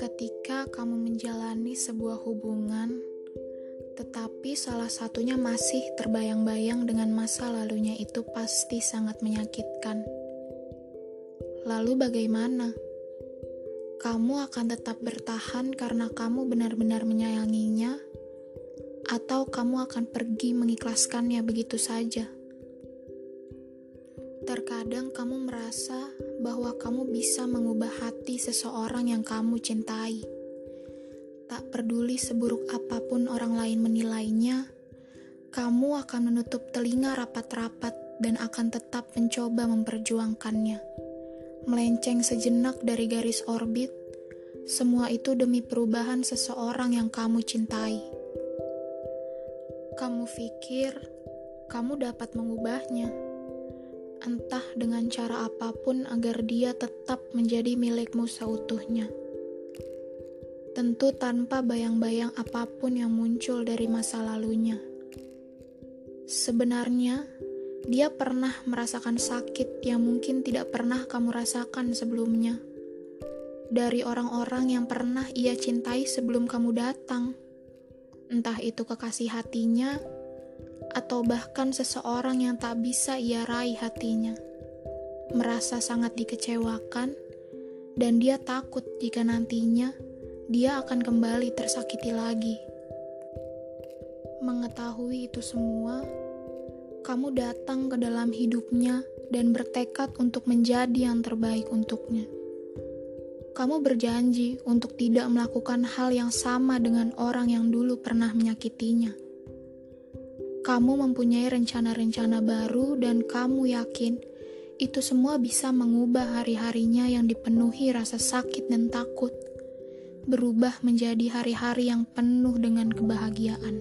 Ketika kamu menjalani sebuah hubungan, tetapi salah satunya masih terbayang-bayang dengan masa lalunya, itu pasti sangat menyakitkan. Lalu, bagaimana? Kamu akan tetap bertahan karena kamu benar-benar menyayanginya, atau kamu akan pergi mengikhlaskannya begitu saja? Terkadang kamu merasa bahwa kamu bisa mengubah hati seseorang yang kamu cintai. Tak peduli seburuk apa pun orang lain menilainya, kamu akan menutup telinga rapat-rapat dan akan tetap mencoba memperjuangkannya. Melenceng sejenak dari garis orbit, semua itu demi perubahan seseorang yang kamu cintai. Kamu pikir kamu dapat mengubahnya entah dengan cara apa pun agar dia tetap menjadi milikmu seutuhnya. Tentu tanpa bayang-bayang apa pun yang muncul dari masa lalunya. Sebenarnya, dia pernah merasakan sakit yang mungkin tidak pernah kamu rasakan sebelumnya. Dari orang-orang yang pernah ia cintai sebelum kamu datang, entah itu kekasih hatinya atau bahkan seseorang yang tak bisa ia raih hatinya. Merasa sangat dikecewakan, dan dia takut jika nantinya dia akan kembali tersakiti lagi. Mengetahui itu semua, kamu datang ke dalam hidupnya dan bertekad untuk menjadi yang terbaik untuknya. Kamu berjanji untuk tidak melakukan hal yang sama dengan orang yang dulu pernah menyakitinya kamu mempunyai rencana-rencana baru, dan kamu yakin itu semua bisa mengubah hari-harinya yang dipenuhi rasa sakit dan takut, berubah menjadi hari-hari yang penuh dengan kebahagiaan.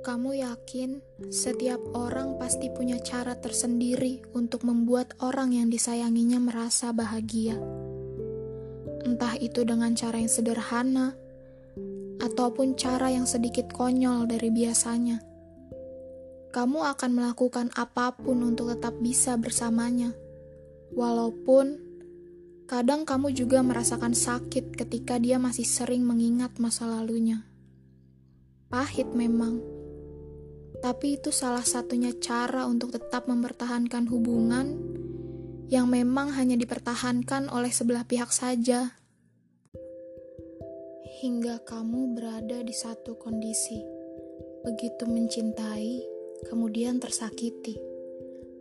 Kamu yakin setiap orang pasti punya cara tersendiri untuk membuat orang yang disayanginya merasa bahagia, entah itu dengan cara yang sederhana ataupun cara yang sedikit konyol dari biasanya. Kamu akan melakukan apa pun untuk tetap bisa bersamanya, walaupun kadang kamu juga merasakan sakit ketika dia masih sering mengingat masa lalunya. Pahit memang, tapi itu salah satunya cara untuk tetap mempertahankan hubungan yang memang hanya dipertahankan oleh sebelah pihak saja hingga kamu berada di satu kondisi begitu mencintai, kemudian tersakiti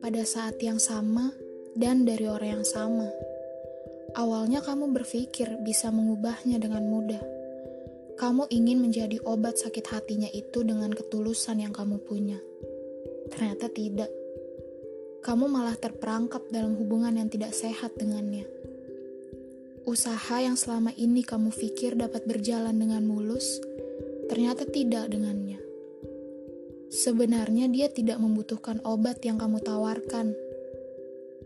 pada saat yang sama dan dari orang yang sama. Awalnya kamu berpikir bisa mengubahnya dengan mudah. Kamu ingin menjadi obat sakit hatinya itu dengan ketulusan yang kamu punya. Ternyata tidak. Kamu malah terperangkap dalam hubungan yang tidak sehat dengannya Usaha yang selama ini kamu pikir dapat berjalan dengan mulus, ternyata tidak dengannya. Sebenarnya dia tidak membutuhkan obat yang kamu tawarkan.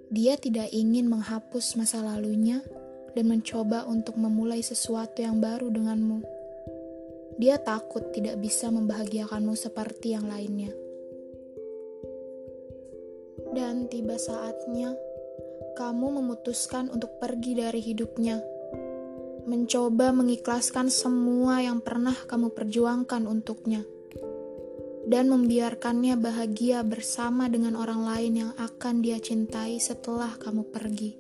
Dia tidak ingin menghapus masa lalunya dan mencoba untuk memulai sesuatu yang baru denganmu. Dia takut tidak bisa membahagiakanmu seperti yang lainnya. Dan tiba saatnya kamu memutuskan untuk pergi dari hidupnya, mencoba mengikhlaskan semua yang pernah kamu perjuangkan untuknya, dan membiarkannya bahagia bersama dengan orang lain yang akan dia cintai setelah kamu pergi.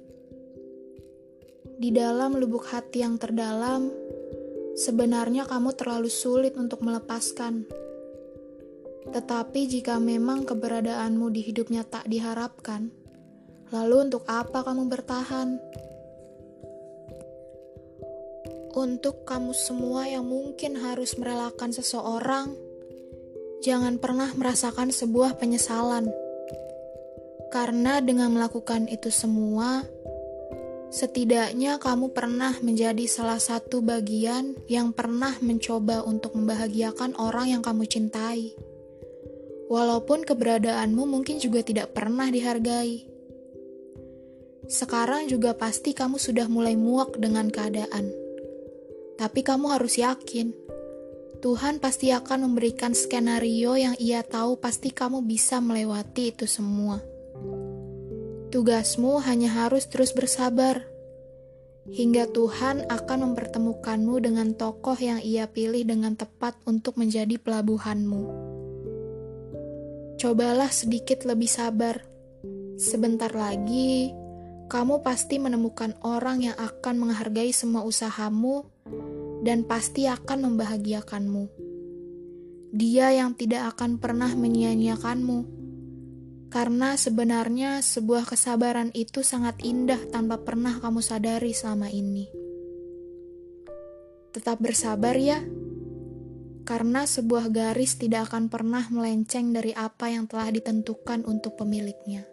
Di dalam lubuk hati yang terdalam, sebenarnya kamu terlalu sulit untuk melepaskan. Tetapi jika memang keberadaanmu di hidupnya tak diharapkan, Lalu untuk apa kamu bertahan? Untuk kamu semua yang mungkin harus merelakan seseorang, jangan pernah merasakan sebuah penyesalan. Karena dengan melakukan itu semua, setidaknya kamu pernah menjadi salah satu bagian yang pernah mencoba untuk membahagiakan orang yang kamu cintai. Walaupun keberadaanmu mungkin juga tidak pernah dihargai. Sekarang juga pasti kamu sudah mulai muak dengan keadaan. Tapi kamu harus yakin, Tuhan pasti akan memberikan skenario yang Ia tahu pasti kamu bisa melewati itu semua. Tugasmu hanya harus terus bersabar, hingga Tuhan akan mempertemukanmu dengan tokoh yang Ia pilih dengan tepat untuk menjadi pelabuhanmu. Cobalah sedikit lebih sabar. Sebentar lagi, kamu pasti menemukan orang yang akan menghargai semua usahamu dan pasti akan membahagiakanmu. Dia yang tidak akan pernah menyia-nyiakanmu. Karena sebenarnya sebuah kesabaran itu sangat indah tanpa pernah kamu sadari selama ini. Tetap bersabar ya, karena sebuah garis tidak akan pernah melenceng dari apa yang telah ditentukan untuk pemiliknya.